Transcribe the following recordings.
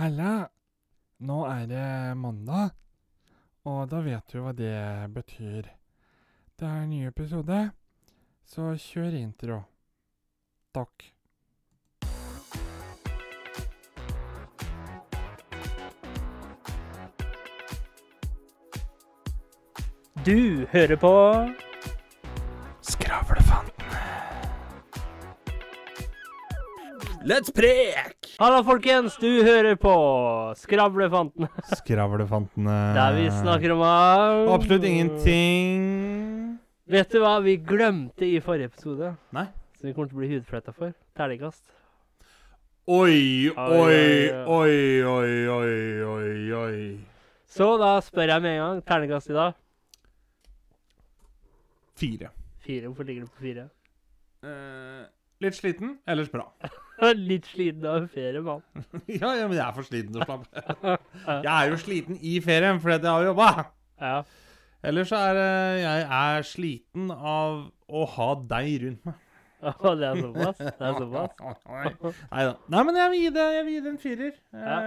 Halla! Nå er det mandag, og da vet du hva det betyr. Det er en ny episode, så kjør intro. Takk. Du hører på Skravlefanten. Let's prek! Halla, folkens. Du hører på Skravlefantene. Skravlefantene. Der vi snakker om alt. Absolutt ingenting. Vet du hva vi glemte i forrige episode? Nei. Som vi kommer til å bli hudfletta for? Terningkast. Oi, Oi, oi, oi, oi, oi, oi. Så da spør jeg med en gang. Terningkast i dag? Fire. Fire. Hvorfor ligger du på fire? Eh, litt sliten, ellers bra. Litt sliten av ferie, mann. ja, ja, men jeg er for sliten til å slappe Jeg er jo sliten i ferien fordi jeg har jobba. Ja. Ellers så er Jeg er sliten av å ha deg rundt meg. Det er såpass? Det er såpass? Nei da. Nei, men jeg vil gi det, jeg vil gi det en firer. Ja.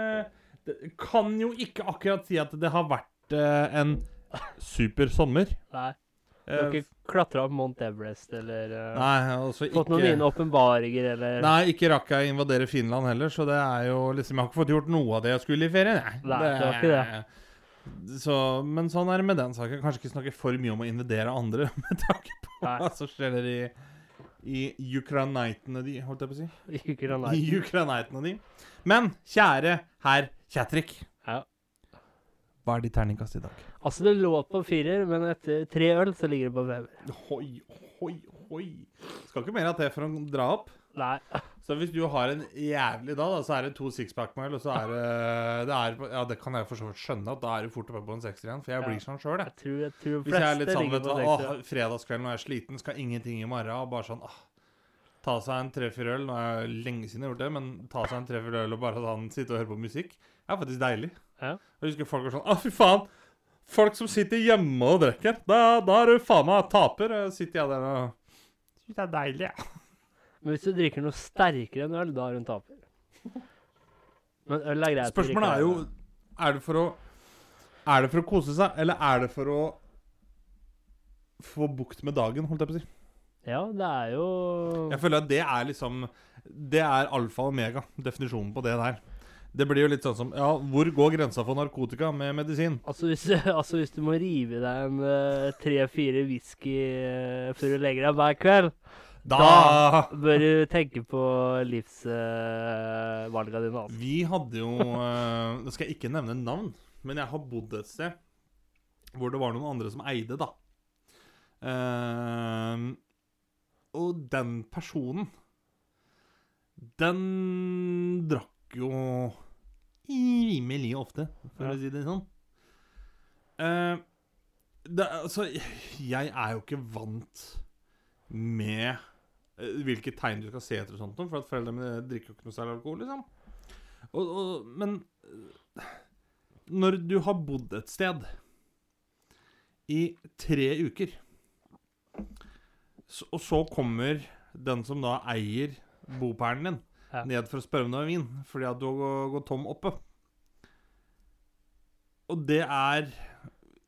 Eh, kan jo ikke akkurat si at det har vært eh, en super sommer. Nei. Du Eh, har ikke klatra opp Mount Everest eller uh, Nei, altså ikke fått noen nye åpenbaringer eller Nei, ikke rakk jeg invadere Finland heller, så det er jo liksom Jeg har ikke fått gjort noe av det jeg skulle i ferien, jeg. Nei, det var ikke det. Så, men sånn er det med den saken. Kanskje ikke snakke for mye om å invadere andre med tanke på Nei. hva som skjer i, i ukrainitene de, holdt jeg på å si. Ikke nei. I ukrainitene de. Men kjære herr Kjatrik, Ja. hva er ditt terningkast i dag? Altså, det lå på firer, men etter tre øl så ligger det på femmer. Hoi, hoi, hoi. Skal ikke mer av det for å dra opp. Nei. Så hvis du har en jævlig dag, da, så er det to sixpack med øl, og så er det, det er, Ja, det kan jeg for så vidt skjønne, at da er du fort oppe på en sekser igjen, for jeg blir sånn sjøl, jeg. Jeg tror, jeg tror Hvis jeg er litt sånn, vet du fredagskvelden og jeg er sliten, skal ingenting i morgen, og bare sånn åh, Ta seg en tre-fire øl. Nå er det lenge siden jeg har gjort det, men ta seg en tre-fire øl og bare sånn, sitte og høre på musikk, er faktisk deilig. Ja. Jeg husker folk var sånn Å, fy faen! Folk som sitter hjemme og drikker, da, da er du faen meg taper. Sitter jeg der og Syns det er deilig, jeg. Men hvis du drikker noe sterkere enn øl, da er du en taper. Men øl er greit. Spørsmålet er jo Er det for å Er det for å kose seg, eller er det for å få bukt med dagen, holdt jeg på å si? Ja, det er jo Jeg føler at det er liksom Det er alfa og omega, definisjonen på det der. Det blir jo litt sånn som Ja, hvor går grensa for narkotika med medisin? Altså hvis, altså hvis du må rive deg en eh, tre-fire whisky uh, før du legger deg hver kveld, Da, bør du tenke på livsvalga dine. Altså. Vi hadde jo eh, Nå skal jeg ikke nevne navn, men jeg har bodd et sted hvor det var noen andre som eide, da. Uh, og den personen Den drakk jo rimelig ofte, for Ja. å si det sånn. Uh, det, altså, jeg er jo ikke vant med uh, hvilke tegn du skal se etter og sånt, for at foreldrene mine drikker jo ikke noe særlig alkohol, liksom. Og, og, men eh, når du har bodd et sted i tre uker, så, og så kommer den som da eier bopælen din, Ja. ned for å spørre om det er vin, fordi at du har gått tom oppe. Og det er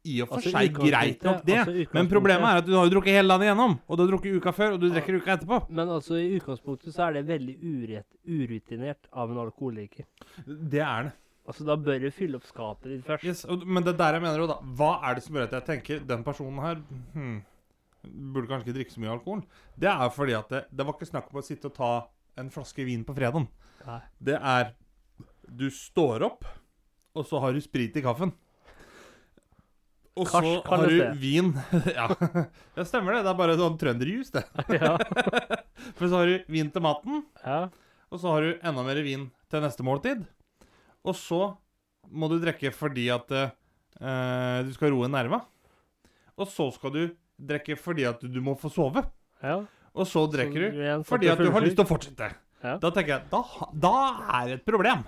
i og for Altså, seg greit nok, det. altså, Men problemet er at du har jo drukket hele dagen igjennom. Og du har drukket uka før, og du drikker uka etterpå. Men altså, i utgangspunktet så er det veldig urett, urutinert av en alkoholiker. Det er det. Altså, da bør du fylle opp skapet ditt først. Yes, og, men det er der jeg mener jo da Hva er det som gjør at jeg tenker den personen her hmm, burde kanskje ikke drikke så mye alkohol? Det er fordi at det, det var ikke snakk om å sitte og ta en flaske vin på fredagen. Nei. Det er Du står opp, og så har du sprit i kaffen. Og så Kars, har du det. vin Ja, det stemmer det. Det er bare sånn trønderjus, det. ja. For så har du vin til maten, ja. og så har du enda mer vin til neste måltid. Og så må du drikke fordi at eh, du skal roe nerva. Og så skal du drikke fordi at du må få sove. ja. Og så drikker du fordi at du har lyst til å fortsette. Ja. Da tenker jeg da, da er det et problem.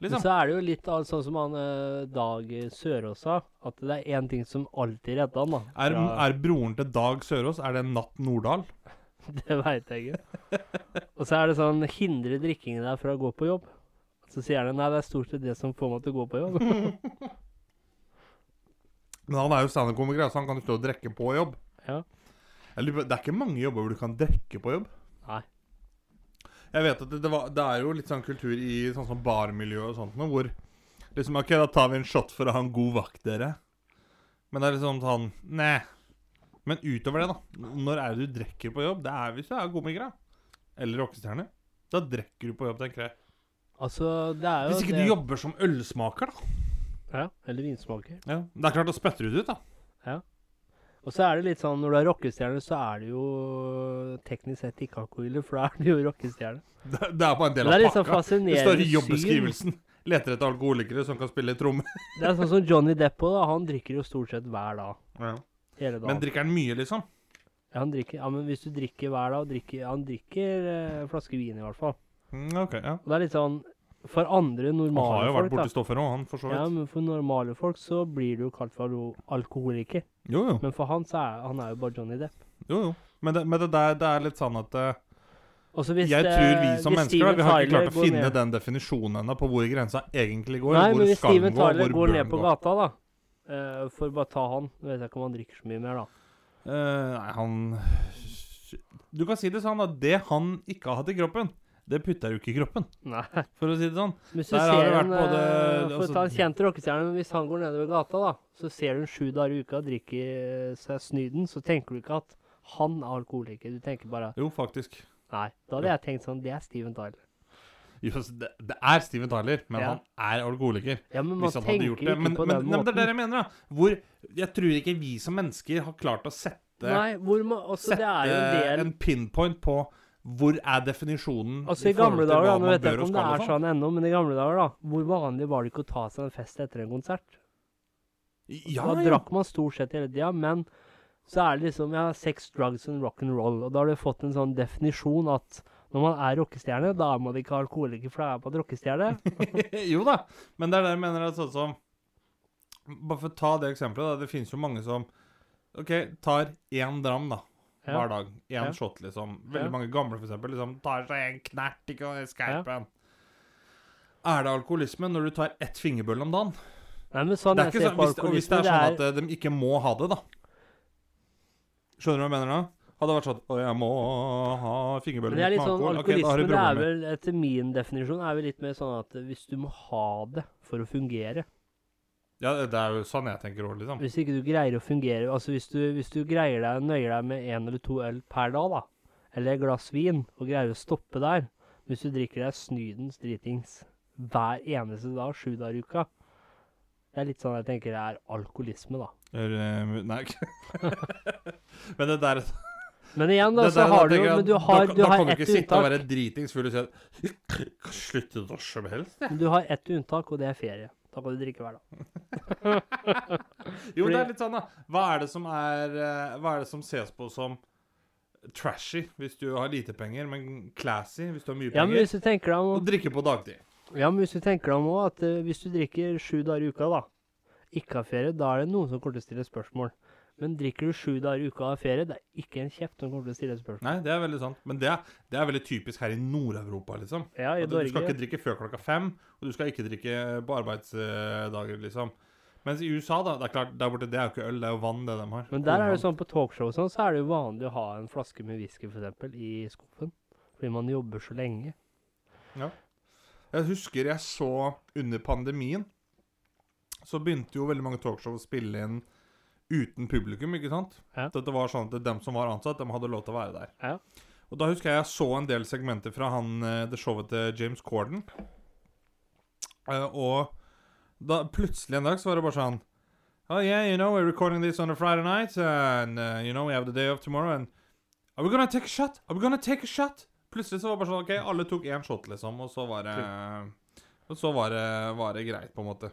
Men Liksom. så er det jo litt av sånn som han eh, Dag Sørås sa, at det er én ting som alltid redder han, da. Er, fra- er broren til Dag Sørås Er det Natt Nordahl? Det veit jeg ikke. Og så er det sånn hindre drikkingen der fra å gå på jobb. Så sier han nei, det er stort sett det som får meg til å gå på jobb. Men han er jo standup-komiker, så han kan jo stå og drikke på jobb. Ja. Det er ikke mange jobber hvor du kan drikke på jobb. Nei. Jeg vet at det, det, var, det er jo litt sånn kultur i sånn som barmiljø og sånt noe, hvor liksom OK, da tar vi en shot for å ha en god vakt, dere. Men det er liksom sånn Nei. Men utover det, da. Når er det du drikker på jobb? Det er hvis du er komiker, da. Eller rockestjerne. Da drikker du på jobb, tenker jeg. Altså, det er jo Hvis ikke det, du jobber som ølsmaker, da. Ja, eller vinsmaker. Ja. Det er klart, da spytter du det ut, da. Og så er det litt sånn, når du er rockestjerne, så er det jo teknisk sett ikke alkoholer, for da er du jo rockestjerne. Det, det er bare en del av pakka. sånn pakka. Det står i syn. jobbeskrivelsen. Leter etter alkoholikere som kan spille tromme. Det er sånn som Johnny Depp også, da. Han drikker jo stort sett hver dag. Ja. Hele dagen. Men drikker han mye, liksom? ja, han drikker, ja, men hvis du drikker hver dag, drikker, han drikker eh, flaske vin i hvert fall. Mm, ok, ja. Og det er litt sånn, for andre normale folk Han har jo vært borti stoffer òg, han, for så vidt. Ja, men for normale folk så blir du jo kalt for alkoholiker. Jo, jo. Men for han så er han er jo bare Johnny Depp. jo, jo. Men, det, men det der det er litt sånn at eh, Og hvis Jeg eh, tror vi som mennesker da, Vi har ikke klart å finne ned- den definisjonen ennå på hvor grensa egentlig går. Nei, hvor men hvis Steven Tyler går ned på gata, da uh, For bare ta han Nå vet jeg ikke om han drikker så mye mer, da. Uh, nei, han Du kan si det sånn at det han ikke har hatt i kroppen, det putter du ikke i kroppen, Nei. for å si det sånn. Hvis du Der har ser det en både- eh, For altså- å ta en kjent rockestjerne, hvis han går nedover gata, da, så ser du en sju dager i uka og drikker seg snyden, så tenker du ikke at han er alkoholiker. Du tenker bare Jo, faktisk. Nei. Da hadde jeg tenkt sånn Det er Steven Tyler. Jo, altså, det, det er Steven Tyler, men Ja. han er alkoholiker. Ja, men man tenker ikke det. Men, på men, den måten. men det er det jeg mener, da. Hvor Jeg tror ikke vi som mennesker har klart å sette, Nei, hvor man Altså, sette det er jo en del en pinpoint på hvor er definisjonen Altså I gamle dager, da, nå vet jeg ikke om det er sånn. ennå, men i gamle dager, da, hvor vanlig var det ikke å ta seg en fest etter en konsert? Ja, da drakk man stort sett hele tida, men så er det liksom ja, sex, drugs and rock and roll, og da har du fått en sånn definisjon at når man er rockestjerne, da er man ikke alkoholiker, for da er man rockestjerne. jo da, men det er det jeg mener at sånn som Bare for å ta det eksempelet, da. Det finnes jo mange som OK, tar én dram, da. Ja. Hver dag. Én Ja. shot, liksom. Veldig mange gamle, for eksempel, liksom, tar seg en knert ikke, og skarpen. Er det alkoholisme når du tar ett fingerbøl om dagen? Nei, men sånn jeg ser sånn, på hvis, og hvis det er sånn at eh, de ikke må ha det, da. Skjønner du hva jeg mener da? Hadde det vært sånn Å, jeg må ha fingerbøl Men det er litt sånn Ok, okay, alkoholisme, det er vel, etter min definisjon, er vel litt mer sånn at hvis du må ha det for å fungere Ja, det er jo sånn jeg tenker òg, liksom. Hvis ikke du greier å fungere Altså hvis du, hvis du greier deg, nøyer deg med én eller to øl per dag, da, eller et glass vin, og greier å stoppe der Hvis du drikker deg snydens dritings hver eneste dag, sju dager i uka Det er litt sånn jeg tenker det er alkoholisme, da. Er, eh, Nei, Men det der Men igjen, da, så har du jo Men du har, da, du da kan du ikke sitte og være unntak. dritings full og si at Slutte når som helst. Men du har ett unntak, og det er ferie. Da kan du drikke hver dag. Jo, det er litt sånn, da. Hva er det som er eh, Hva er det som ses på som trashy hvis du har lite penger, men classy hvis du har mye Ja, men penger? hvis du tenker deg om Og drikke på dagtid. Ja, men hvis du tenker deg om òg, at eh, hvis du drikker sju dager i uka, da, ikke har ferie, da er det noen som kommer til å stille spørsmål. Men drikker du sju dager i uka og har ferie, det er ikke en kjeft som kommer til å stille spørsmål. Nei, det er veldig sant. Men det er, det er veldig typisk her i Nord-Europa, liksom. Ja, i At du skal ikke drikke før klokka fem, og du skal ikke drikke på arbeidsdager, liksom. Mens i USA, da, det er klart, der borte, det er jo ikke øl, det er jo vann, det de har. Men der er det sånn på talkshow og sånn, så er det jo vanlig å ha en flaske med whisky, eksempel, i skuffen. Fordi man jobber så lenge. Ja. Jeg husker jeg så under pandemien, så begynte jo veldig mange talkshow å spille inn uten publikum, ikke sant? Ja. Det var sånn at dem som var ansatt, de hadde lov til å være der. Ja. Og da husker jeg jeg så en del segmenter fra han, eh, det showet til James Corden. Uh, og da plutselig en dag så var det bare sånn Oh yeah, you know, we're recording this on a Friday night, and uh, you know, we have the day of tomorrow, and Are we gonna take a shot? Are we gonna take a shot? Plutselig så var det bare sånn OK, alle tok én shot, liksom, og så var det Og så var det, var det greit, på en måte.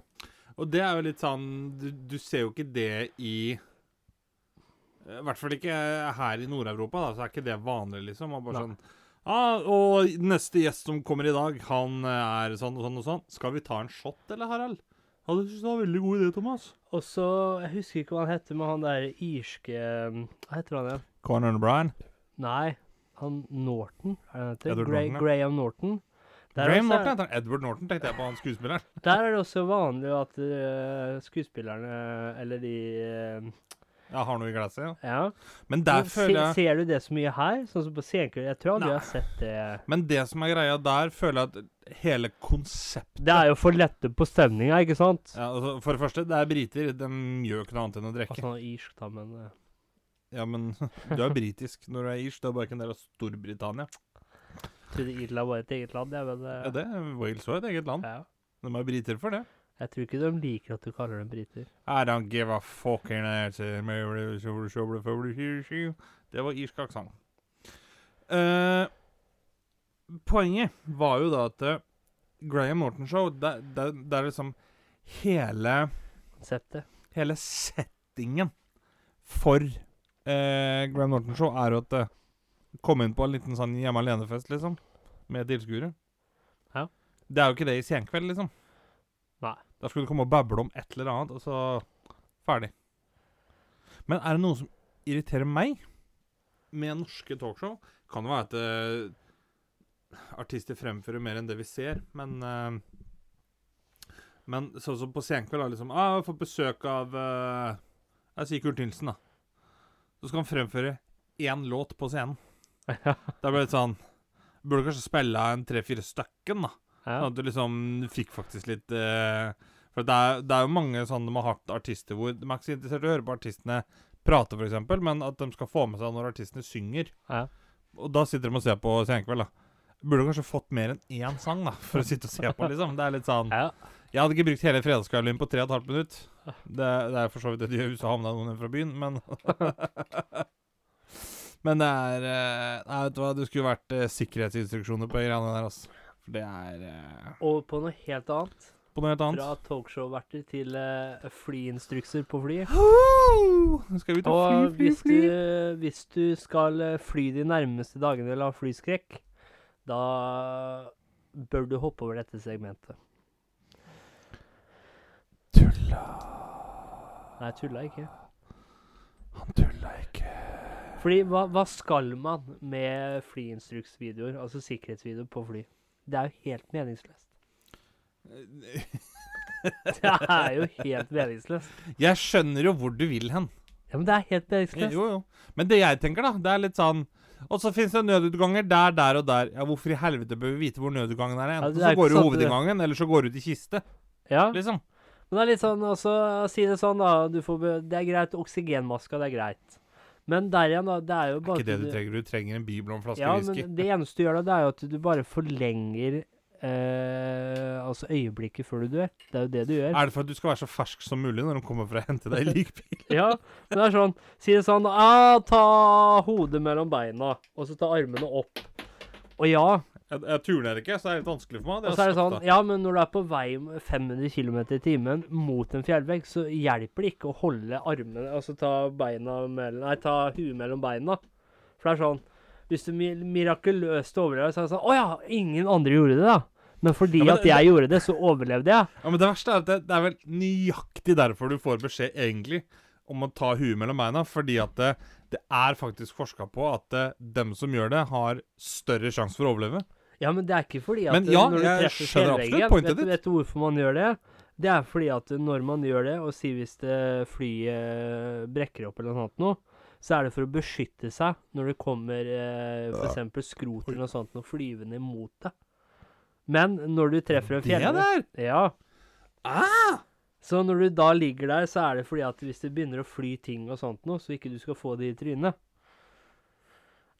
Og det er jo litt sånn Du, du ser jo ikke det i I hvert fall ikke her i Nord-Europa, da, så er ikke det vanlig, liksom. Og bare Nei. sånn ah, Og neste gjest som kommer i dag, han er sånn og sånn og sånn. Skal vi ta en shot, eller, Harald? Ja, det synes jeg var veldig god idé, Thomas. Og så, jeg husker ikke hva han heter, men han der irske Hva heter han igjen? Conan O'Brien. Nei, han Norton, er det han heter? Ja. Graham Norton. Graham også Norton er, heter han. Edward Norton, tenkte jeg på han skuespilleren. der er det også vanlig at uh, skuespillerne, eller de uh, ja, har noe i glasset, ja. Ja. Men der Men føler se, jeg Ser du det så mye her? Sånn som på Senkveld? Jeg tror aldri jeg har sett det. Men det som er greia der, føler jeg at hele konseptet Det er jo for lette på stemninga, ikke sant? ja, altså, For det første, det er briter. De gjør ikke noe annet enn å drikke. Altså irsk, da, men eh, Ja, men du er britisk når du er irsk. Du er bare ikke en del av Storbritannia. Trodde Irland var et eget land, ja, men eh, Ja, det Wales var et eget land. ja. De er briter for det. Jeg tror ikke de liker at du kaller dem briter. I don't give a fucking ass. Det var irsk aksent. Eh, poenget var jo da at eh, Graham Norton Show, det, det, det er liksom hele Konseptet. Hele settingen for eh, Graham Norton Show er jo at det kom inn på en liten sånn hjemme alene-fest, liksom. Med tilskuere. Ja. Det er jo ikke det i Senkveld, liksom. Nei. Da skulle du komme og bable om et eller annet, og så ferdig. Men er det noe som irriterer meg med norske talkshow? Kan jo være at uh, artister fremfører mer enn det vi ser, men uh, Men sånn som på Senkveld, da, liksom ah, 'Jeg har fått besøk av uh, Jeg sier Kurt Nilsen, da. Så skal han fremføre én låt på scenen. Da ble det sånn Burde kanskje spille en tre-fire stykken, da. Ja. Sånn at du liksom fikk faktisk litt uh, For det er, det er jo mange sånn de har hatt artister hvor De er ikke så interessert i å høre på artistene prate, f.eks., men at de skal få med seg når artistene synger. Ja. Og da sitter de og ser på Senkveld, da. Burde kanskje fått mer enn én sang, da, for å sitte og se på, liksom. Det er litt sånn ja. Jeg hadde ikke brukt hele fredagskvelden på tre og et halvt minutt. Det, det er for så vidt det de gjør hvis du havna noen fra byen, men Men det er eh, Nei, vet du hva, det skulle vært eh, sikkerhetsinstruksjoner på greiene der, altså. For det er eh, Og på noe helt annet. på noe helt annet. Fra talkshow-verter til uh, flyinstrukser på fly. Nå skal vi ut og Og fly, fly, hvis fly. du, hvis du skal fly de nærmeste dagene eller ha flyskrekk, da bør du hoppe over dette segmentet. Tulla. Nei, tulla ikke. Fordi hva, hva skal man med flyinstruksvideoer, altså sikkerhetsvideoer på fly? Det er jo helt meningsløst. Det er jo helt meningsløst. Jeg skjønner jo hvor du vil hen. Ja, men det er helt meningsløst. Jo, jo. Men det jeg tenker, da, det er litt sånn Og så fins det nødutganger der, der og der. Ja, hvorfor i helvete bør vi vite hvor nødutgangen er? Ja, Enten det er så går du sant, hovedinngangen, eller så går du ut i kiste. Ja, Liksom. men det er litt sånn også, Si det sånn, da. Du får, det er greit. Oksygenmaska, det er greit. Men der igjen, da. Det er jo bare er ikke det du trenger. Du trenger en bibel og en flaske Ja, whisky. men det eneste du gjør da, det er jo at du bare forlenger eh, altså øyeblikket før du dør. Det er jo det du gjør. Er det for at du skal være så fersk som mulig når de kommer for å hente deg i likbil? Ja, men det er sånn Si det sånn ah, Ta hodet mellom beina, og så ta armene opp. Og ja, Jeg, jeg turner ikke, så det er litt vanskelig for meg. og så er det sånn Ja, men når du er på vei 500 km i timen mot en fjellvegg, så hjelper det ikke å holde armene Altså ta beina mellom Nei, ta huet mellom beina. For det er sånn Hvis du mirakuløst overlever, så er det sånn Å ja, ingen andre gjorde det, da. Men fordi Ja, men at det- jeg gjorde det, så overlevde jeg. Ja, men det verste er at det, det er vel nøyaktig derfor du får beskjed, egentlig, om å ta huet mellom beina. Fordi at det, det er faktisk forska på at eh, dem som gjør det, har større sjanse for å overleve. Ja, men det er ikke fordi at Men eh, ja, når du treffer fjellveggen vet, vet du hvorfor man gjør det? Det er fordi at når man gjør det, og sier hvis det flyet brekker opp eller noe sånt noe, så er det for å beskytte seg når det kommer eh, f.eks. skrot eller noe sånt noe flyvende mot deg. Men når du treffer en fjellvegg! Ja. Ah! Så når du da ligger der, så er det fordi at hvis det begynner å fly ting og sånt noe, så ikke du skal få det i trynet.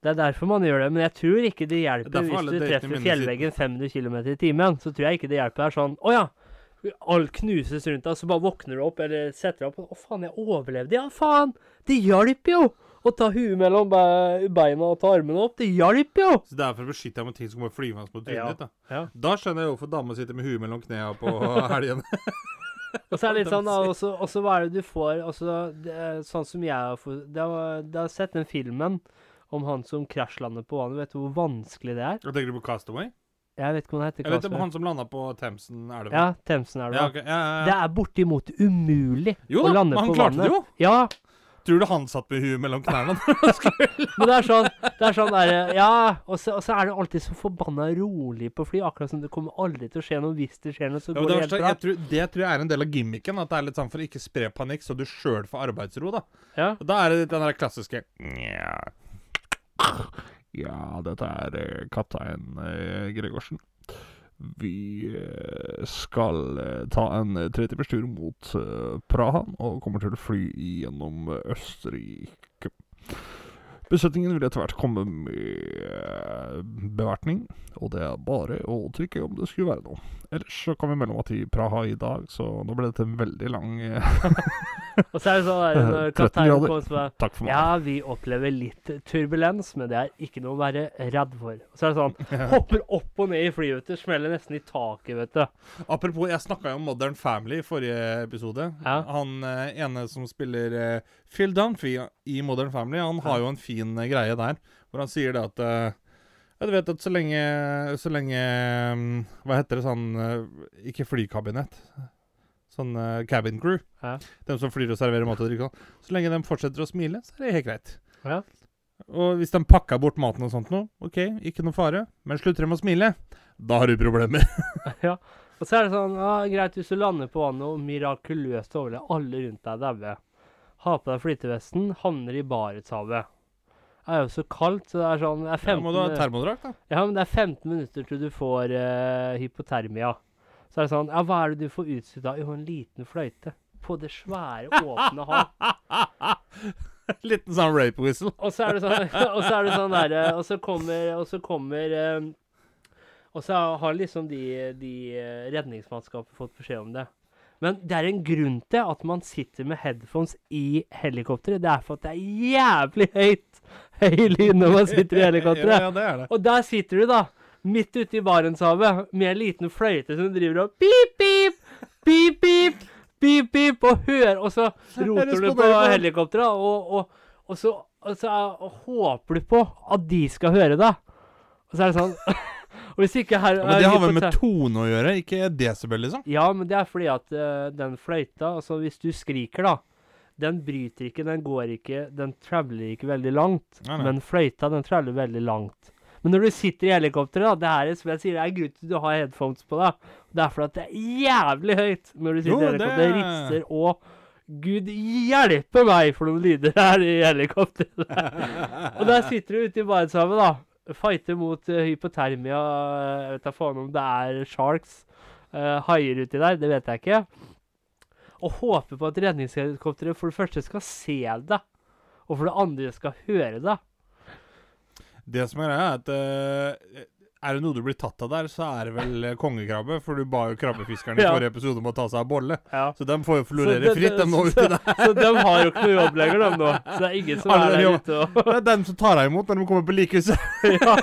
Det er derfor man gjør det, men jeg tror ikke det hjelper det hvis du treffer fjellveggen 500 km i timen. Så tror jeg ikke det hjelper. Det er sånn Å ja! Alt knuses rundt deg, så bare våkner du opp eller setter deg opp. Å faen, jeg overlevde. Ja, faen! Det hjalp jo! Å ta huet mellom be beina og ta armene opp. Det hjalp jo! Så det er for å beskytte deg mot ting som kommer flyvende mot trynet Ja. ditt. Da. Ja. da skjønner jeg hvorfor dama sitter med huet mellom knærne på helgen. Og så er det litt sånn, da, og så- hva er det du får altså, det Sånn som jeg har fått Du har sett den filmen om han som krasjlander på vannet. Vet du hvor vanskelig det er? Tenker du på Castaway? Jeg vet ikke hva det heter Eller Castaway. han som landa på Themsen elva? Ja, Themsen det. Ja, okay. ok, ja, ja, Det er bortimot umulig Jo å da, lande men han klarte det jo. Ja, Tror du han satt med huet mellom knærne? Men det er sånn, det er sånn der, Ja, og så, og så er det alltid så forbanna rolig på fly. Akkurat som det kommer aldri til å skje noe. Hvis det skjer noe, så går det, det helt bra. jeg tror, det tror jeg er en del av gimmicken. At det er litt sånn for å ikke spre panikk, så du sjøl får arbeidsro. Da Ja. Da er det den der klassiske Nja Ja, dette er eh, kaptein eh, Gregorsen. Vi eh, skal ta en tretimerstur tur mot Praha og kommer til å fly gjennom Østerrike. Besetningen vil etter hvert komme med bevertning, og det er bare å trykke om det skulle være noe. Ellers så kan vi mellom om at i Praha i dag, så nå ble dette en veldig lang eh, Og så er det sånn der, når 13 kapteinen kommer og bare Takk for meg. Ja, vi opplever litt turbulens, men det er ikke noe å være redd for. Og så er det sånn Hopper opp og ned i flyet, vet du. Smeller nesten i taket, vet du. Apropos, jeg snakka jo om Modern Family i forrige episode. Ja. Han eh, ene som spiller eh, Phil Dunphy i Modern Family, han har jo en fin eh, greie der, hvor han sier det at eh, ja, du vet at så lenge Så lenge mm, Hva heter det sånn eh, Ikke flykabinett. Sånn eh, cabin crew. Ja. De som flyr og serverer mat og drikke. sånn. Så lenge de fortsetter å smile, så er det helt greit. Ja. Og hvis de pakker bort maten og sånt noe, OK, ikke noe fare. Men slutter de å smile, da har du problemer. ja. Og så er det sånn ja, Greit, hvis du lander på vannet og mirakuløst overlever, alle rundt deg dauer. Ha på deg flytevesten, havner i Barentshavet. Det er jo så kaldt, så det er sånn det er Da 15, må du ha termodrakt, da. Ja, men det er 15 minutter til du får uh, hypotermia. Så er det sånn Ja, hva er det du får utstyrt av? Jo, en liten fløyte. På det svære, åpne hav. Liten sånn rape whistle. Og så er det sånn Og så er det sånn derre Og så kommer Og så kommer um, Og så har liksom de, de eh, redningsmannskapet fått beskjed om det. Men det er en grunn til at man sitter med headphones i helikopteret. Det er for at det er jævlig høyt høy lyd når man sitter i helikopteret. Ja, det er det. Og der sitter du, da, midt ute i Barentshavet, med en liten fløyte som driver og pip, pip, pip, pip, pip, pip, og hører Og så roter du på helikopteret, og, og, og, så, og så er- håper du på at de skal høre deg. Og så er det sånn Og hvis ikke her men det har vel med tone å gjøre, ikke desibel, liksom? Ja, men det er fordi at uh, den fløyta Altså, hvis du skriker, da den bryter ikke, den går ikke, den traveler ikke veldig langt. Nei, nei. Men fløyta, den traveler veldig langt. Men når du sitter i helikopteret, da, det er som jeg sier, det er grunn til du har headphones på deg. Det er fordi at det er jævlig høyt når du sitter Jo, i helikopteret. Det det- rister og Gud hjelpe meg for noen lyder her i helikopteret. og der sitter du ute i Barentshavet, da. Fighter mot eh, hypotermia. eh, Jeg vet da faen om det er sharks, uh, haier uti der. Det vet jeg ikke. Og håper på at redningshelikopteret for det første skal se deg, og for det andre skal høre deg. Det som er greia, er at eh, er det noe du blir tatt av der, så er det vel eh, kongekrabbe. For du ba jo krabbefiskerne i Ja. forrige episode om å ta seg av bolle. Ja. Så de får jo florere fritt, de nå uti der. Så de har jo ikke noe jobb lenger, de nå. Så det er ingen som Alle er der ute og Det er dem som tar deg imot når de kommer på likhuset. ja,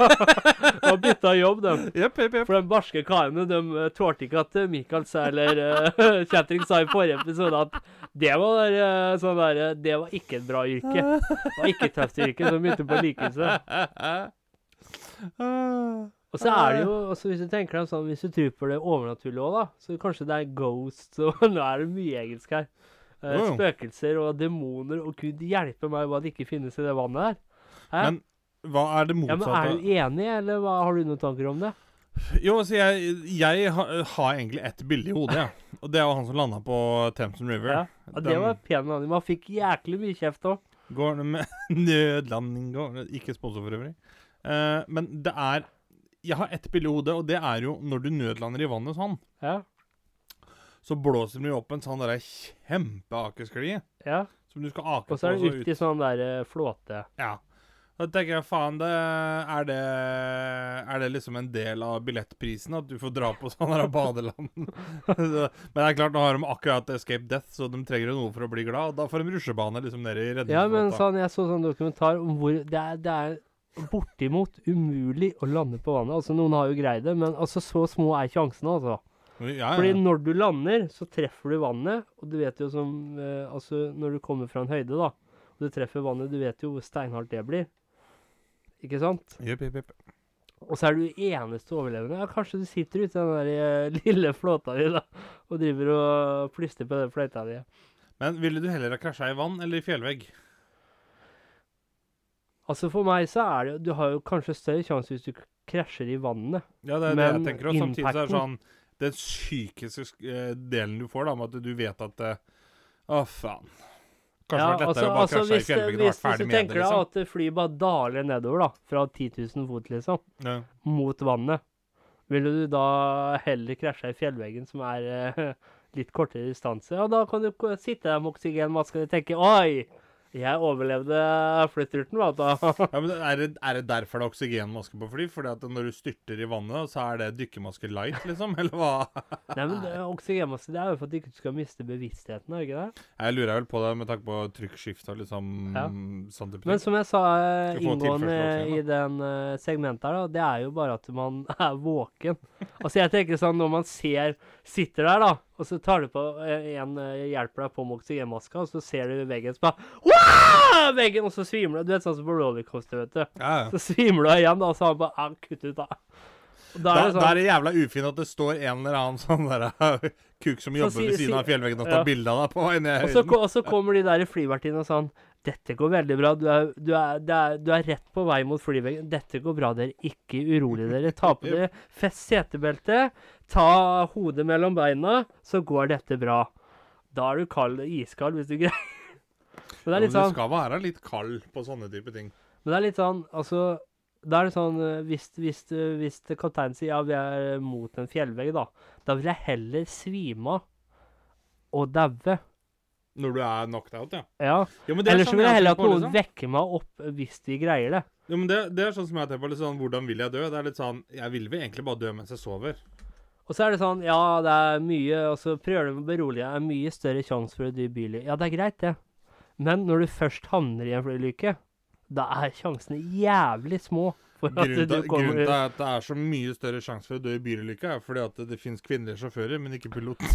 har bytta jobb, de. Yep, yep, yep. For de barske karene de eh, tålte ikke at eh, Michael sa, eller uh, Kjetring sa i forrige episode at det var, der, sånn der, det var ikke et bra yrke. Det var ikke et tøft yrke, så de begynte på likhuset. Og så er det jo, også hvis du tenker deg sånn, hvis du tror på det overnaturlige òg, da, så kanskje det er ghosts og Nå er det mye engelsk her. Eh, spøkelser og demoner og gud hjelpe meg hva det ikke finnes i det vannet der. Hæ? Men hva er det ja, men? Er du enig, eller hva, har du noen tanker om det? Jo, altså, jeg, jeg har, har egentlig ett bilde i hodet, ja. Og det var han som landa på Thamson River. Ja, ja, det var pen landing. Man fikk jæklig mye kjeft òg. Går det med nødlanding går Ikke sponsor for øvrig. Uh, men det er Jeg har ett bilde i hodet, og det er jo når du nødlander i vannet sånn, Ja, så blåser det opp en sånn derre kjempeakesklie ja. som du skal ake Og så er det ut i sånn der eh, flåte. Ja. Da tenker jeg faen, det er, det er det liksom en del av billettprisen at du får dra på sånn her badeland? Men det er klart, nå har de akkurat Escape Death, så de trenger noe for å bli glad. Og da får de rusjebane liksom nede i Ja, men sånn, jeg så sånn dokumentar om hvor det er, det er bortimot umulig å lande på vannet. Altså, noen har jo greid det, men altså, så små er sjansene, altså. Ja, ja. Fordi når du lander, så treffer du vannet, og du vet jo som eh, Altså, når du kommer fra en høyde, da, og du treffer vannet, du vet jo hvor steinhardt det blir. Ikke sant? Jepp, jepp, jepp. Og så er du eneste overlevende. Ja, kanskje du sitter ute i den der eh, lille flåta di, da, og driver og plystrer på den fløyta di. Men ville du heller ha krasja i vann eller i fjellvegg? Altså For meg så er det Du har jo kanskje større sjanse hvis du krasjer i vannet. Ja, det er det jeg tenker. Og samtidig så er det sånn Den psykiske sk- eh, delen du får, da, med at du vet at eh, Å, faen. Kanskje det altså, å bare krasje i altså, hvis, det- fjellveggen og hvis, vært hvis ferdig du med det, tenker deg liksom. at flyet bare daler nedover, da, fra 10 000 fot, liksom, Ja. mot vannet, ville du da heller krasja i fjellveggen, som er uh, litt kortere distanse? Ja, da kan du sitte der med oksygenmaske og tenke Oi, jeg overlevde flytturten, vet du. Ja, men er det, er det derfor det er oksygenmaske på fly? Fordi at når du styrter i vannet, så er det dykkermaske light, liksom? Eller hva? Nei, men det, oksygenmaske det er jo for at du ikke skal miste bevisstheten, er det ikke det? Jeg lurer vel på det med tanke på trykkskift og liksom Ja. sånn type Men som jeg sa eh, inngående i den eh, segmentet her, da, det er jo bare at man er våken. Altså jeg tenker sånn, når man ser, sitter der da, og så tar du på, eh, en eh, hjelper deg på med oksygenmaska, og så ser du veggen, som bare! Veggen, og så svimer du. Du vet sånn som på rollercoaster, vet du. Ja, ja. Så svimer du igjen, da, og så har han bare, ah, kutt ut da. Da Da, er det da sånn, er det jævla ufint at det står en eller annen sånn der, kuk som jobber si- ved siden si- av fjellveggen og tar ja. bilde av deg på vei ned og så, kommer de der flyvertinnene og sånn, dette går veldig bra, du er, du, er, det er, du er rett på vei mot flyveggen. Dette går bra, dere. Ikke urolig dere. Ta på dere fest setebelte, ta hodet mellom beina, så går dette bra. Da er du kald, iskald hvis du greier. Men det er litt sånn du skal være litt kald på sånne type ting. men det er litt sånn, altså, da er det sånn, eh, hvis, hvis, eh, hvis kapteinen sier, ja, vi er mot en fjellvegg da, da vil jeg heller svime av og daue. Når du er knocked out, ja. Ja. Jo, men det er sånn vil jeg heller at noen liksom. vekker meg opp hvis vi greier det. Jo, men det, det er sånn som jeg tenker på. Litt sånn, hvordan vil jeg dø? Det er litt sånn Jeg vil vel egentlig bare dø mens jeg sover. Og så er det sånn, ja, det er mye Og så prøver du å berolige deg. Det er mye større sjanse for å dø i bilulykke. Ja, det er greit, det. Men når du først havner i en flyulykke, da er sjansene jævlig små for at Grunnen du til, grunnen til at det er så mye større sjanse for å dø i bilulykke, er fordi at det finnes kvinnelige sjåfører, men ikke pilot.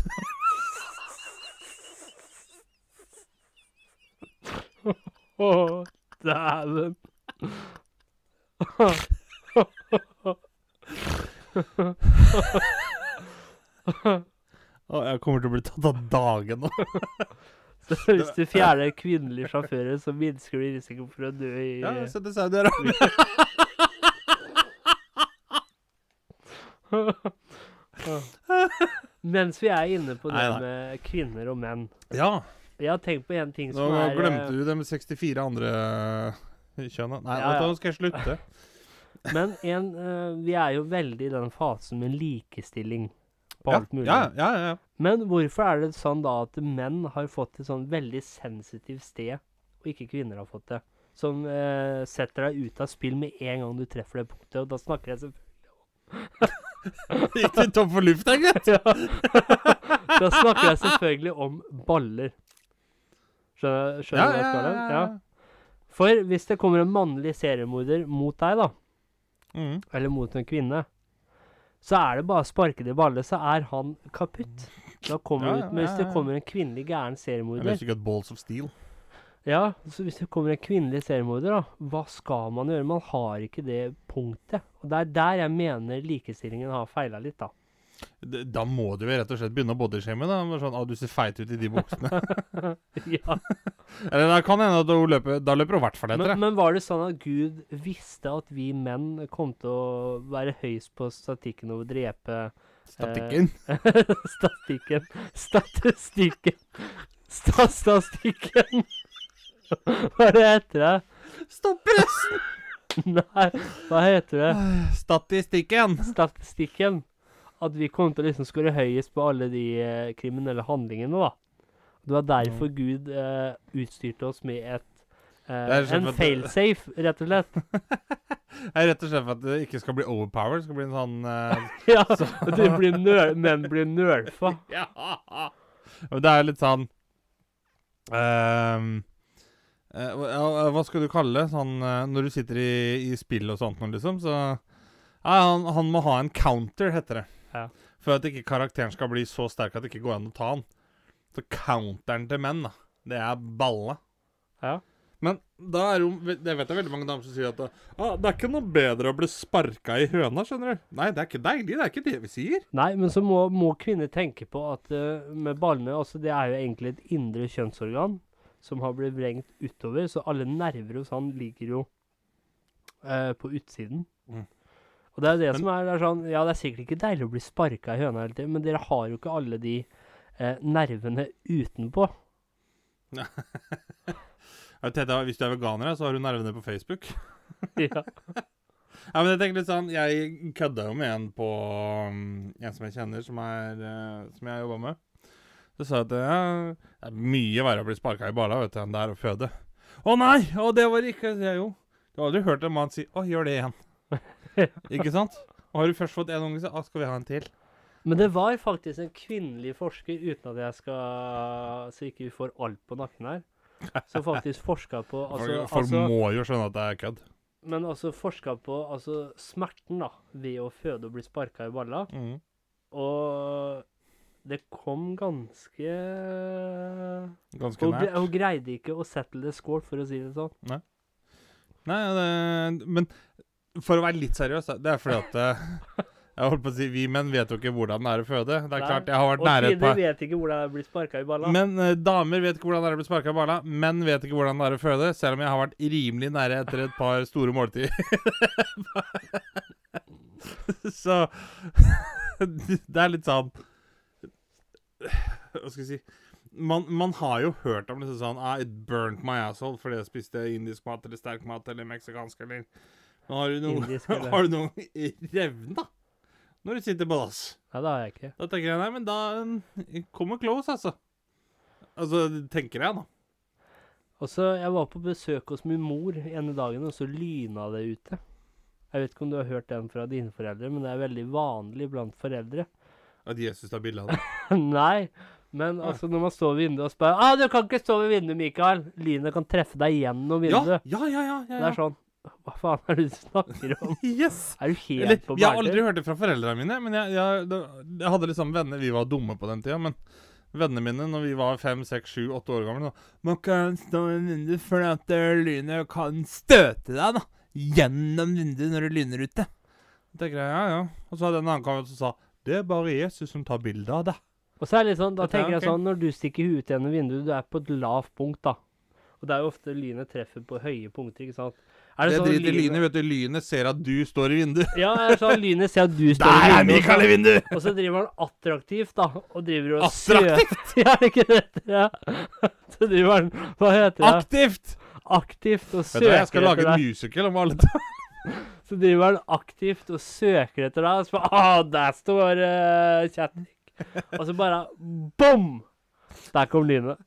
Å, dæven. Å, jeg kommer til å bli tatt av dagen nå. Så hvis du fjerner kvinnelige sjåfører, så minsker du risikoen for å dø i Ja, se til Saudi-Arabia. Mens vi er inne på det Nei, nei. med kvinner og menn. Ja. Jeg har tenkt på en ting Nå som er eh, glemte du det med 64 andre kjønn. Nei, Ja, vet du ja. nå skal jeg slutte. Men en, eh, vi er jo veldig i den fasen med likestilling på Ja, alt mulig. ja, ja, ja. Men hvorfor er det sånn da at menn har fått et sånn veldig sensitivt sted, og ikke kvinner har fått det? Som eh, setter deg ut av spill med en gang du treffer det punktet, og da snakker jeg selvfølgelig Gikk du tom for luft, da, gitt? Da snakker jeg selvfølgelig om baller. Skjønner, skjønner du hva jeg skal ha? Ja. For hvis det kommer en mannlig seriemorder mot deg, da, Mm. eller mot en kvinne, så er det bare å sparke det i baller, så er han kaputt. Da kommer Ja, ut, Men hvis det kommer en kvinnelig gæren Jeg hvis du ikke at balls of steel. Ja, så hvis det kommer en kvinnelig seriemorder, da, hva skal man gjøre? Man har ikke det punktet. Og det er der jeg mener likestillingen har feila litt, da. Da må du jo rett og slett begynne å. Bare Sånn, ah, 'Du ser feit ut i de buksene'. ja. Eller da kan hende at hun løper Da løper hun i hvert fall etter men, men var det sånn at Gud visste at vi menn kom til å være høyest på statikken over å drepe Statikken. Statikken Statistikken Statistikken Hva er det heter det? Stopp pressen! Nei, hva heter det? Statistikken. statistikken at vi kom til å liksom skåre høyest på alle de eh, kriminelle handlingene, da. Det var derfor Gud eh, utstyrte oss med et Det eh, En at failsafe, rett og slett. Jeg er rett og slett for at det ikke skal bli overpowered. Det skal bli en sånn eh, ja, at det blir nøl, menn blir nerfa. Ja. Men det er litt sånn ehm, eh, hva- ja, Hva skal du kalle det? Sånn eh, når du sitter i, i spill og sånt liksom, så ja, han, han må ha en counter, heter det. Ja. For at ikke karakteren skal bli så sterk at det ikke går an å ta han. Så counteren til menn, da, det er balle. Ja. Men da er jo Det vet jeg veldig mange damer som sier at ah, det er ikke noe bedre å bli sparka i høna, skjønner du. Nei, det er ikke deilig. Det er ikke det vi sier. Nei, men så må, må kvinner tenke på at uh, med ballene altså Det er jo egentlig et indre kjønnsorgan som har blitt vrengt utover, så alle nerver hos han ligger jo uh, på utsiden. Mm. Og det er det Men- som er, det er sånn Ja, det er sikkert ikke deilig å bli sparka i høna hele tiden, men dere har jo ikke alle de eh, nervene utenpå. Vet, Hvis du er veganer, så har du nervene på Facebook. ja. Ja, men jeg tenker litt sånn Jeg kødda jo med en på um, En som jeg kjenner, som, er, eh, som jeg jobba med. Så sa jeg at ja, det er mye verre å bli sparka i balla vet du, enn det er å føde. Å nei! Å, det var ikke Jeg jo. Du har aldri hørt en mann si 'Å, gjør det igjen'. ikke sant? Og har du først fått en unge, så «Å, skal vi ha en til. Men det var faktisk en kvinnelig forsker, uten at jeg skal Så ikke vi får alt på nakken her, som faktisk forska på altså, Folk altså, må jo skjønne at det er kødd. Men altså forska på altså, smerten da, ved å føde og bli sparka i balla. Mm. Og det kom ganske Ganske nært. hun greide ikke å settle the score, for å si det sånn. Nei, det, men for å være litt seriøs, det er fordi at eh, Jeg holdt på å si Vi menn vet jo ikke hvordan det er å føde. Det er Nei. klart, jeg har vært nære et kvinner par vet ikke hvordan jeg blir sparka i balla. Men eh, damer vet ikke hvordan det er å bli sparka i balla. Menn vet ikke hvordan det er å føde, selv om jeg har vært rimelig nære etter et par store måltider. Så det er litt sånn Hva skal jeg si man, man har jo hørt om det sånn I burnt my asshole fordi jeg spiste indisk mat eller sterk mat eller meksikansk eller har du noen Indisk eller- Har du noen revna når du sitter på dass? Nei, det har jeg ikke. Da tenker jeg nei, men da mm, kommer close, altså. Altså, tenker jeg, da. Og så, Jeg var på besøk hos min mor ene dagen, og så lyna det ute. Jeg vet ikke om du har hørt den fra dine foreldre, men det er veldig vanlig blant foreldre. At Jesus tar bilde av det. Nei, men altså når man står ved vinduet og spør ah, 'Du kan ikke stå ved vinduet, Mikael!' Lynet kan treffe deg gjennom Ja, vinduet. ja, ja. ja, ja, Det er sånn Hva faen er det du snakker om? Yes! Er du helt Eller, på jeg har aldri hørt det fra foreldrene mine, men jeg, jeg, det- jeg hadde liksom venner Vi var dumme på den tida, men vennene mine når vi var fem, seks, sju, åtte år gamle da, Man kan stå i vinduet fordi at lynet kan støte deg da gjennom vinduet når det lyner ute. Da tenker jeg, ja, ja. Og så hadde en annen kamerat som sa Det er bare Jesus som tar bilde av deg. Og så er det litt sånn, da Dette er tenker jeg ok. sånn, Når du stikker huet gjennom vinduet, du er på et lavt punkt, da. Og det er jo ofte lynet treffer på høye punkter, ikke sant. Er Det, det, sånn driter lynet, vet du. Lynet ser at du står i vinduet. Ja, er det sånn lynet ser at du står Der er i vinduet, Mikael i vinduet! og så driver han attraktivt, da. Og driver og Attraktivt? ja, Ja, er ikke det det? Ja. Så driver han Hva heter det? Aktivt! Aktivt og Vet du deg. jeg skal lage en musical om alle Så driver han aktivt og søker etter deg. Og så bare ah, der står uh, Chatnik. Og så bare bom! Der kom lynet.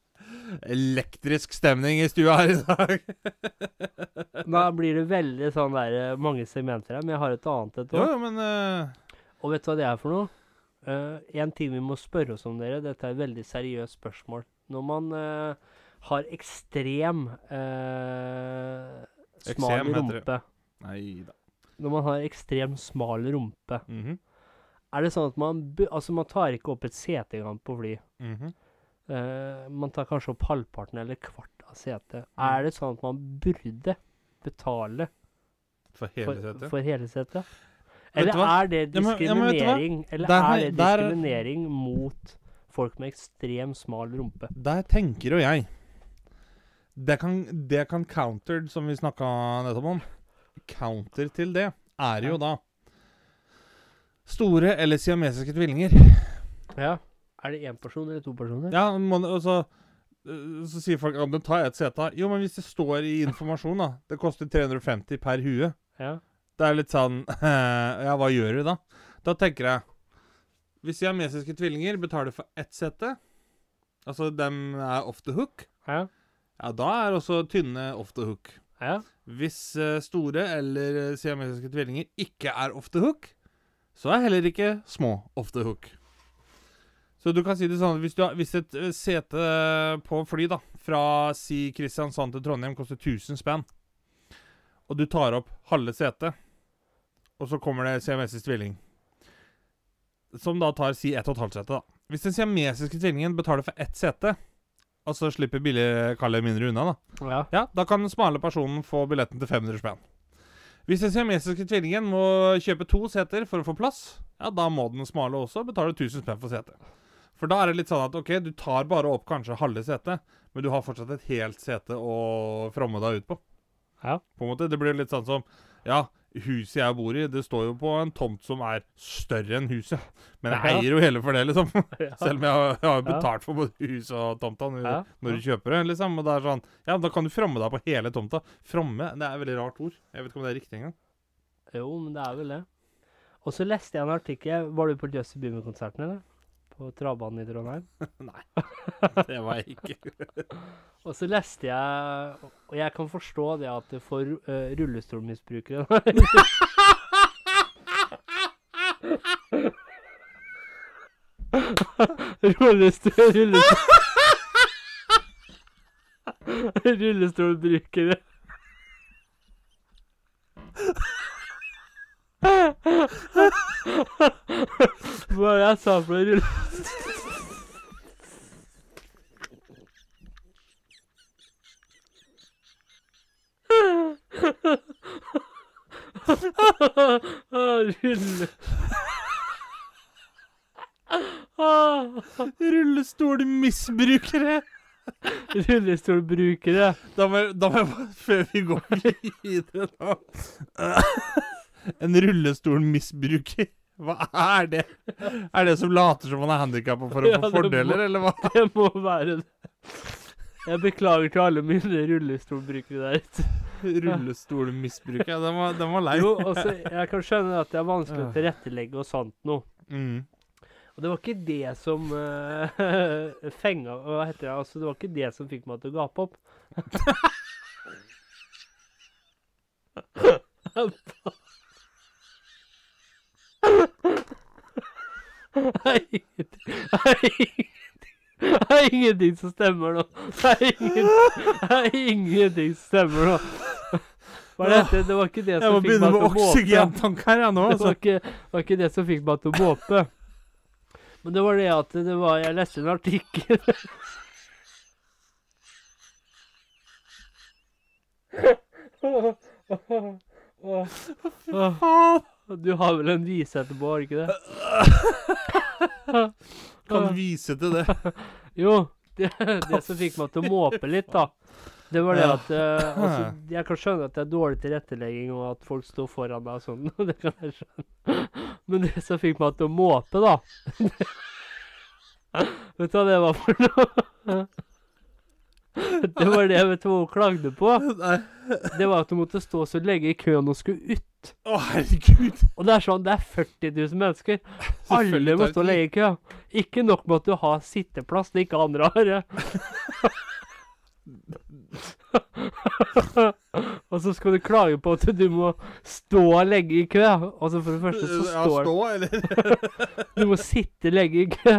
Elektrisk stemning i stua her i dag. Da blir det veldig sånn der eh, mange segmenter her, men jeg har et annet et òg. Ja, men eh, Og vet du hva det er for noe? Eh, en ting vi må spørre oss om, dere. Dette er et veldig seriøst spørsmål. Når man uh, har ekstrem smal Eksem rumpe Nei da. Når man har ekstrem smal rumpe, Mhm, er det sånn at man Altså, man tar ikke opp et sete engang på fly. mhm. Eh, man tar kanskje opp halvparten eller kvart av setet. Mm. Er det sånn at man burde betale For hele setet. for hele setet? Eller er det Ja, men- ja, diskriminering? Eller er det der- diskriminering mot folk med ekstrem smal rumpe? Der tenker jo jeg Det kan, det kan counter, som vi snakka nettopp om Counter til det er jo da Store eller siamesiske tvillinger. Ja. Er det én person eller to personer? Ja, man, og så, øh, sier folk at men tar jeg et sete. Jo, men hvis det står i informasjon, da Det koster 350 per hue. Ja. Det er litt sånn Ja, hva gjør du da? Da tenker jeg Hvis siamesiske tvillinger betaler for ett sete, altså dem er off the hook, Ja. ja, da er også tynne off the hook. ja. Hvis eh, store eller eh, siamesiske tvillinger ikke er off the hook, så er heller ikke små off the hook. Så du kan si det sånn Hvis, du har, hvis et eh, sete på fly da fra si Kristiansand til Trondheim koster 1000 spenn, og du tar opp halve setet, og så kommer det siamesisk tvilling, som da tar si ett og et halvt sete, da. Hvis den siamesiske tvillingen betaler for ett sete, og så slipper billigkalle mindre unna, da, ja. ja, da kan den smale personen få billetten til 500 spenn. Hvis den siamesiske tvillingen må kjøpe to seter for å få plass, ja, da må den smale også betale 1000 spenn for setet. For da er det litt sånn at ok, du tar bare opp kanskje halve setet, men du har fortsatt et helt sete å fromme deg ut på. Ja. På en måte, Det blir litt sånn som Ja, huset jeg bor i, det står jo på en tomt som er større enn huset. Men jeg Ja. eier jo hele for det, liksom. Ja. Selv om jeg har, jo betalt for både huset og tomta når, når du kjøper det, liksom. Og det er sånn Ja, da kan du fromme deg på hele tomta. Fromme, det er et veldig rart ord. Jeg vet ikke om det er riktig engang. Jo, men det er vel det. Og så leste jeg en artikkel Var du på Justin Bieber-konserten, eller? På travbanen i Trondheim? Nei, det var jeg ikke. Og så leste jeg Og jeg kan forstå det at for uh, rullestolmisbrukere Rullestol, rullestol. Rullestolbrukere. Hva er det jeg sa for noe? Rulle... Rulle... Rullestolmisbrukere! Rullestolbrukere. Da må, jeg- da må jeg bare, før vi går videre nå En rullestolmisbruker, hva er det? Er det som later som man er handikappa for å Ja, få fordeler, må- eller hva? Det må være det. Jeg beklager til alle mine rullestolbrukere der ute. Rullestolmisbruker, ja, den var, den var lei. Jo, altså, jeg kan skjønne at det er vanskelig å tilrettelegge og sånt noe. Mm. Og det var ikke det som uh, fenga Hva heter det? Altså, det var ikke det som fikk meg til å gape opp. Det er ingenting Det er ingenting- det er ingenting som stemmer nå. Det er, ingen, det er ingenting som stemmer nå. Hva er dette? Det var ikke det som fikk meg til å måpe. her, nå. Det var Altså. ikke, var ikke det som fikk meg til å måpe. Men det var det at det var Jeg leste en artikkel Faen! Du har vel en vise etterpå, har du ikke det? Kan vise til det? Jo, det, det som fikk meg til å måpe litt, da. Det var det at eh, altså, Jeg kan skjønne at det er dårlig tilrettelegging, og at folk står foran deg og sånn. Det kan jeg skjønne. Men det som fikk meg til å måpe, da Vet du hva det var for noe? Det var det vet du hva hun klagde på. Nei. Det var at hun måtte stå så lenge i køen og skulle ut. Å, herregud. Og det er sånn, det er 40 000 mennesker. Alle må stå lenge i kø. Ikke nok med at du har sitteplass det ikke andre har. og så skal du klage på at du må stå lenge i kø. Altså for det første så Ja, står stå, eller? du må sitte lenge i kø.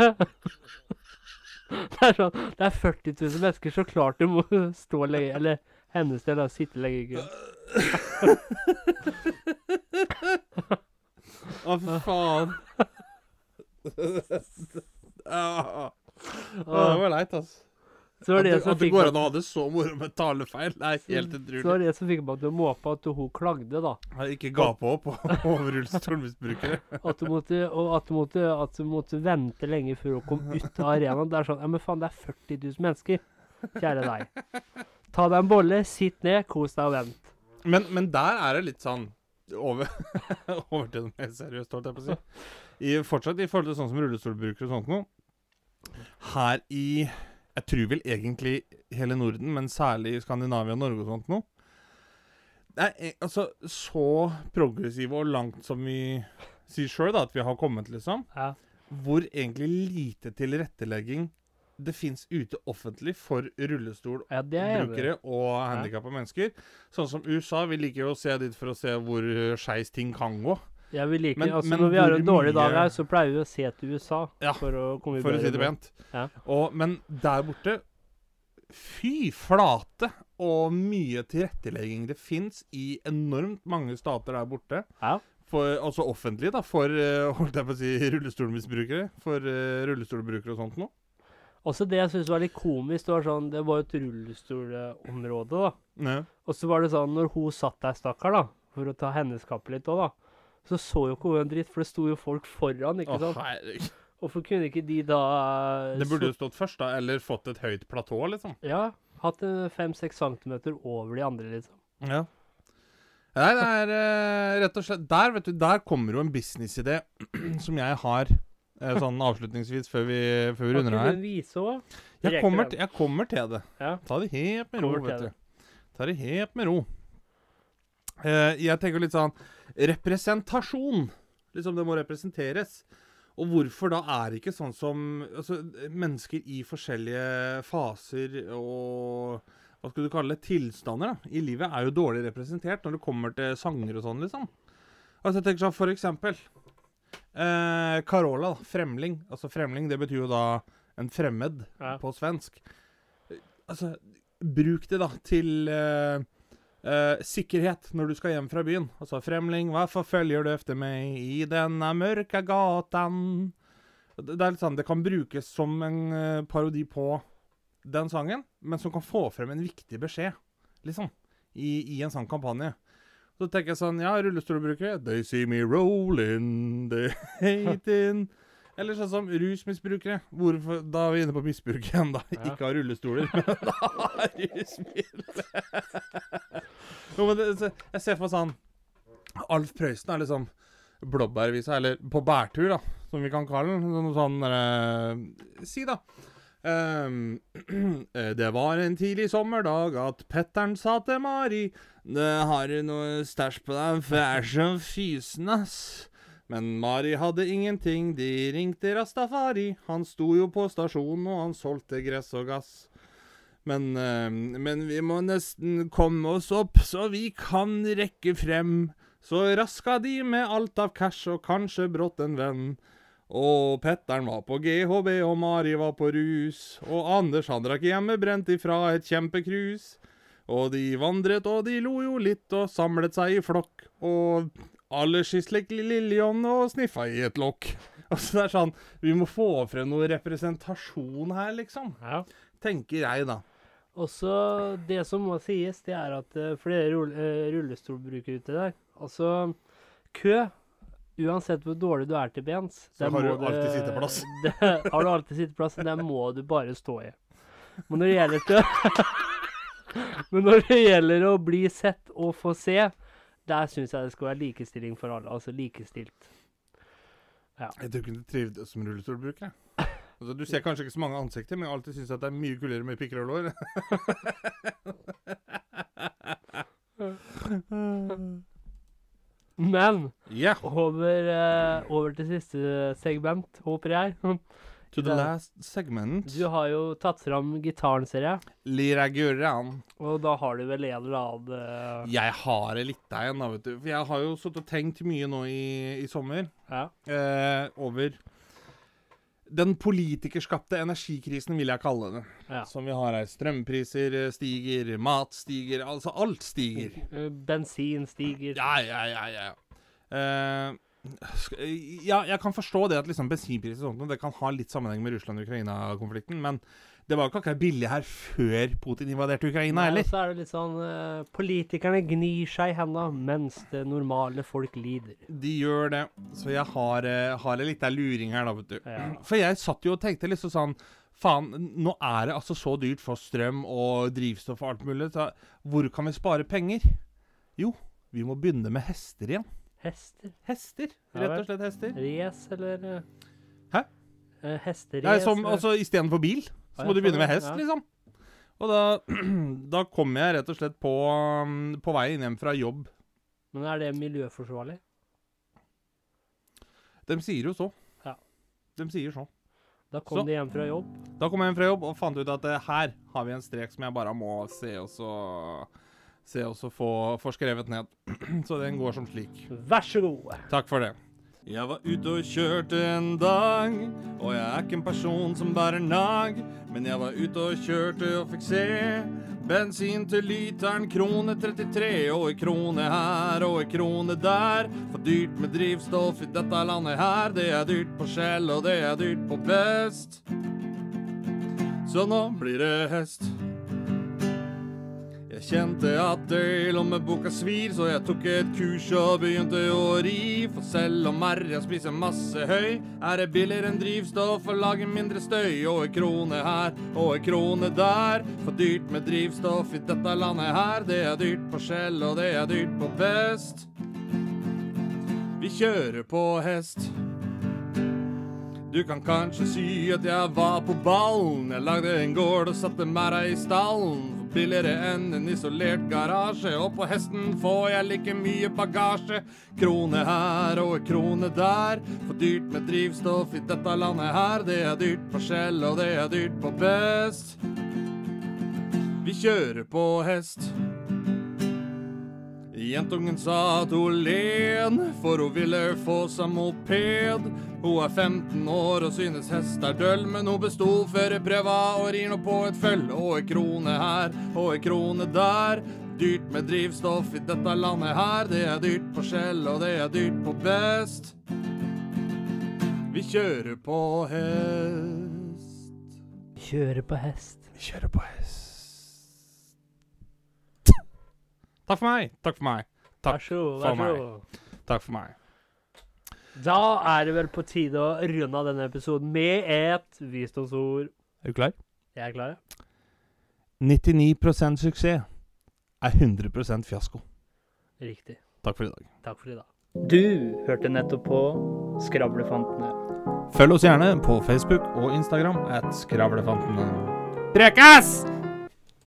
Det er sånn, det er 40 000 mennesker, så klart du må stå lenge Eller hennes del da. sitte lenge i kø. Å, fy faen. ah, ah, det var leit, altså. Så var At det, det, som at det går an å ha det så moro med talefeil, det er helt utrolig. så var det som fikk meg til å måpe at hun klagde, da. Jeg ikke ga på på rullestolmisbrukere. At du måtte, at måtte, at måtte vente lenge før hun kom ut av arenaen. Det er sånn Ja, men faen, det er 40 000 mennesker. Kjære deg. Ta deg en bolle, sitt ned, kos deg og vent. Men, men der er det litt sånn over, over til noe mer seriøst, holdt jeg på å si. I, fortsatt i forhold til sånn som rullestolbrukere og sånt noe. Her i Jeg tror vel egentlig hele Norden, men særlig Skandinavia og Norge og sånt noe. Det er e- altså så progressive og langt som vi sier sjøl at vi har kommet, liksom. Ja. Hvor egentlig lite tilrettelegging det fins ute offentlig for rullestol Ja, og handikappa mennesker. Sånn som USA. Vi liker jo å se dit for å se hvor skeis ting kan gå. Ja, vi liker, Men- altså, men når vi har en dårlig dag her, så pleier vi å se til USA Ja, for å komme i For å si bedre det pent. Ja. Og, men der borte Fy flate og mye tilrettelegging det fins i enormt mange stater der borte. Ja. For, altså offentlig, da, for uh, holdt jeg på å si rullestolmisbrukere. For uh, rullestolbrukere og sånt noe. Også det jeg syns var litt komisk, det var sånn Det var jo et rullestolområde, da. Ja. Og så var det sånn, når hun satt der, stakkar, da, for å ta hennes kappe litt òg, da, så så jo ikke hun en dritt, for det sto jo folk foran, ikke Å, sant? herregud. Hvorfor kunne ikke de da eh, Det burde jo stått først, da. Eller fått et høyt platå, liksom. Ja, hatt fem-seks centimeter over de andre, liksom. Ja. Nei, det er eh, rett og slett Der vet du, der kommer jo en businessidé som jeg har eh, sånn avslutningsvis før vi, før vi runder her. Jeg kommer, jeg kommer til det. Ja. Ta det helt med ro, vet du. Ta det helt med ro. Uh, jeg tenker litt sånn Representasjon. Liksom det må representeres. Og hvorfor da er det ikke sånn som altså, mennesker i forskjellige faser og hva skal du kalle det, tilstander da, i livet er jo dårlig representert når det kommer til sanger og sånn, liksom. Altså, jeg tenker sånn, for eksempel eh, Carola, da, fremling. Altså, fremling, det betyr jo da en fremmed Ja. på svensk. Eh, Altså, bruk det da til eh, eh, sikkerhet når du skal hjem fra byen. Altså, fremling, hvorfor følger du efter meg i denne mørke gatan? Det, det er litt sånn, det kan brukes som en uh, parodi på den sangen, men som kan få frem en viktig beskjed, liksom, i, i en sånn kampanje. Så tenker jeg sånn, ja, rullestolbrukere, they see me rolling, they hating. Eller sånn som rusmisbrukere. Hvorfor, da er vi inne på misbruk igjen, da. Ja. Ikke av rullestoler, men av rusmidler. Jo, men det, jeg ser for meg sånn Alf Prøysen er liksom blåbærvisa, eller på bærtur, da, som vi kan kalle den. Sånn, sånn eh, Si, da. Eh, det var en tidlig sommerdag at Petter'n sa til Mari Det har du noe stæsj på deg, for jeg er så fysen, ass. Men Mari hadde ingenting, de ringte Rastafari. Han sto jo på stasjonen, og han solgte gress og gass. Men, eh, men vi må nesten komme oss opp, så vi kan rekke frem. Så raska de med alt av cash og kanskje brått en venn. Og Petteren var på GHB, og Mari var på rus. Og Anders han drakk hjemmebrent ifra et kjempekrus. Og de vandret og de lo jo litt og samlet seg i flokk. Og alle skislet Liljon og sniffa i et lokk. Altså det er sånn, Vi må få frem noe representasjon her, liksom. Ja. Tenker jeg, da. Også det som må sies, det er at uh, flere rull, eh, rullestolbrukere ute der Altså, kø Uansett hvor dårlig du er til bens Så har du alltid sitteplass. Det, har du alltid sitteplass, men der må du bare stå i. Men når det gjelder til Men når det gjelder å bli sett og få se, der syns jeg det skal være likestilling for alle. Altså likestilt. Jeg tror ikke du trivdes som rullestolbruker. jeg. Altså, du ser kanskje ikke så mange ansikter, men jeg alltid syns det er mye kulere med pikker og lår. Men yeah. over, uh, over til siste segment, håper jeg. To the last segment. Du har jo tatt fram gitaren, ser jeg. Lira Gurran. Og da har du vel en eller annen eh, Jeg har det litt igjen, da, vet du. For jeg har jo sittet og tenkt mye nå i, i sommer Ja. Uh, over den politikerskapte energikrisen, vil jeg kalle det. ja. Som vi har her. Strømpriser eh, stiger, mat stiger, altså alt stiger. Eh, Bensin stiger. Ja, ja, ja, ja. Uh, ja, jeg kan forstå det at liksom bensinpriser og sånt, det kan ha litt sammenheng med Russland-Ukraina-konflikten, men det var ikke akkurat billig her før Putin invaderte Ukraina, heller. så er det litt sånn eh, Politikerne gnir seg i henda mens det normale folk lider. De gjør det. Så jeg har, eh, har en liten luring her, da, vet du. Ja. For jeg satt jo og tenkte liksom sånn Faen, nå er det altså så dyrt for strøm og drivstoff og alt mulig. Så hvor kan vi spare penger? Jo, vi må begynne med hester igjen. Hester. Hester. Rett og slett hester. Race, eller eh, Hæ? eh, Hesterace. Nei, som, altså Istedenfor bil, så må du begynne med hest, liksom. Og da, da kom jeg rett og slett på, um, på veien hjem fra jobb. Men er det miljøforsvarlig? De sier jo så. Ja. De sier så. Da kom Så. de hjem fra jobb. Da kom jeg hjem fra jobb og fant ut at eh, her har vi en strek som jeg bare må se og så Se og så få, få skrevet ned. så den går som slik. Vær så god. Takk for det. Jeg var ute og kjørte en dag, og jeg er ikke en person som bærer nag. Men jeg var ute og kjørte og fikk se. Bensin til literen krone 33, og ei krone her og ei krone der. For dyrt med drivstoff i dette landet her, det er dyrt på skjell, og det er dyrt på Best. Så nå blir det hest. Jeg kjente at det i lommeboka svir, så jeg tok et kurs og begynte å ri. For selv om Merja spiser masse høy, er det billigere enn drivstoff og lager mindre støy. Og en krone her og en krone der. For dyrt med drivstoff i dette landet her. Det er dyrt på Skjell, og det er dyrt på Vest. Vi kjører på hest. Du kan kanskje si at jeg var på ballen. Jeg lagde en gård og satte merra i stallen. Billigere enn en isolert garasje. Og på hesten får jeg like mye bagasje. Krone her og krone der. For dyrt med drivstoff i dette landet her. Det er dyrt på Skjell, og det er dyrt på Best. Vi kjører på hest. Jentungen sa at hun len, for hun ville få seg moped. Hun er 15 år og synes hest er døll, men hun besto førerprøva og rir nå på et føll. Og ei krone her og ei krone der. Dyrt med drivstoff i dette landet her. Det er dyrt på Skjell, og det er dyrt på Best. Vi kjører på hest. Kjører på hest. Vi kjører på hest. Takk for meg. Takk for meg. Takk for meg. Takk for meg. Da er det vel på tide å runde av denne episoden med et visdomsord. Er du klar? Jeg er klar, ja. 99% suksess er 100% fiasko. Riktig. Takk for i dag. Takk for i dag. Du hørte nettopp på Skravlefantene. Følg oss gjerne på Facebook og Instagram at Skravlefantene. Prekes!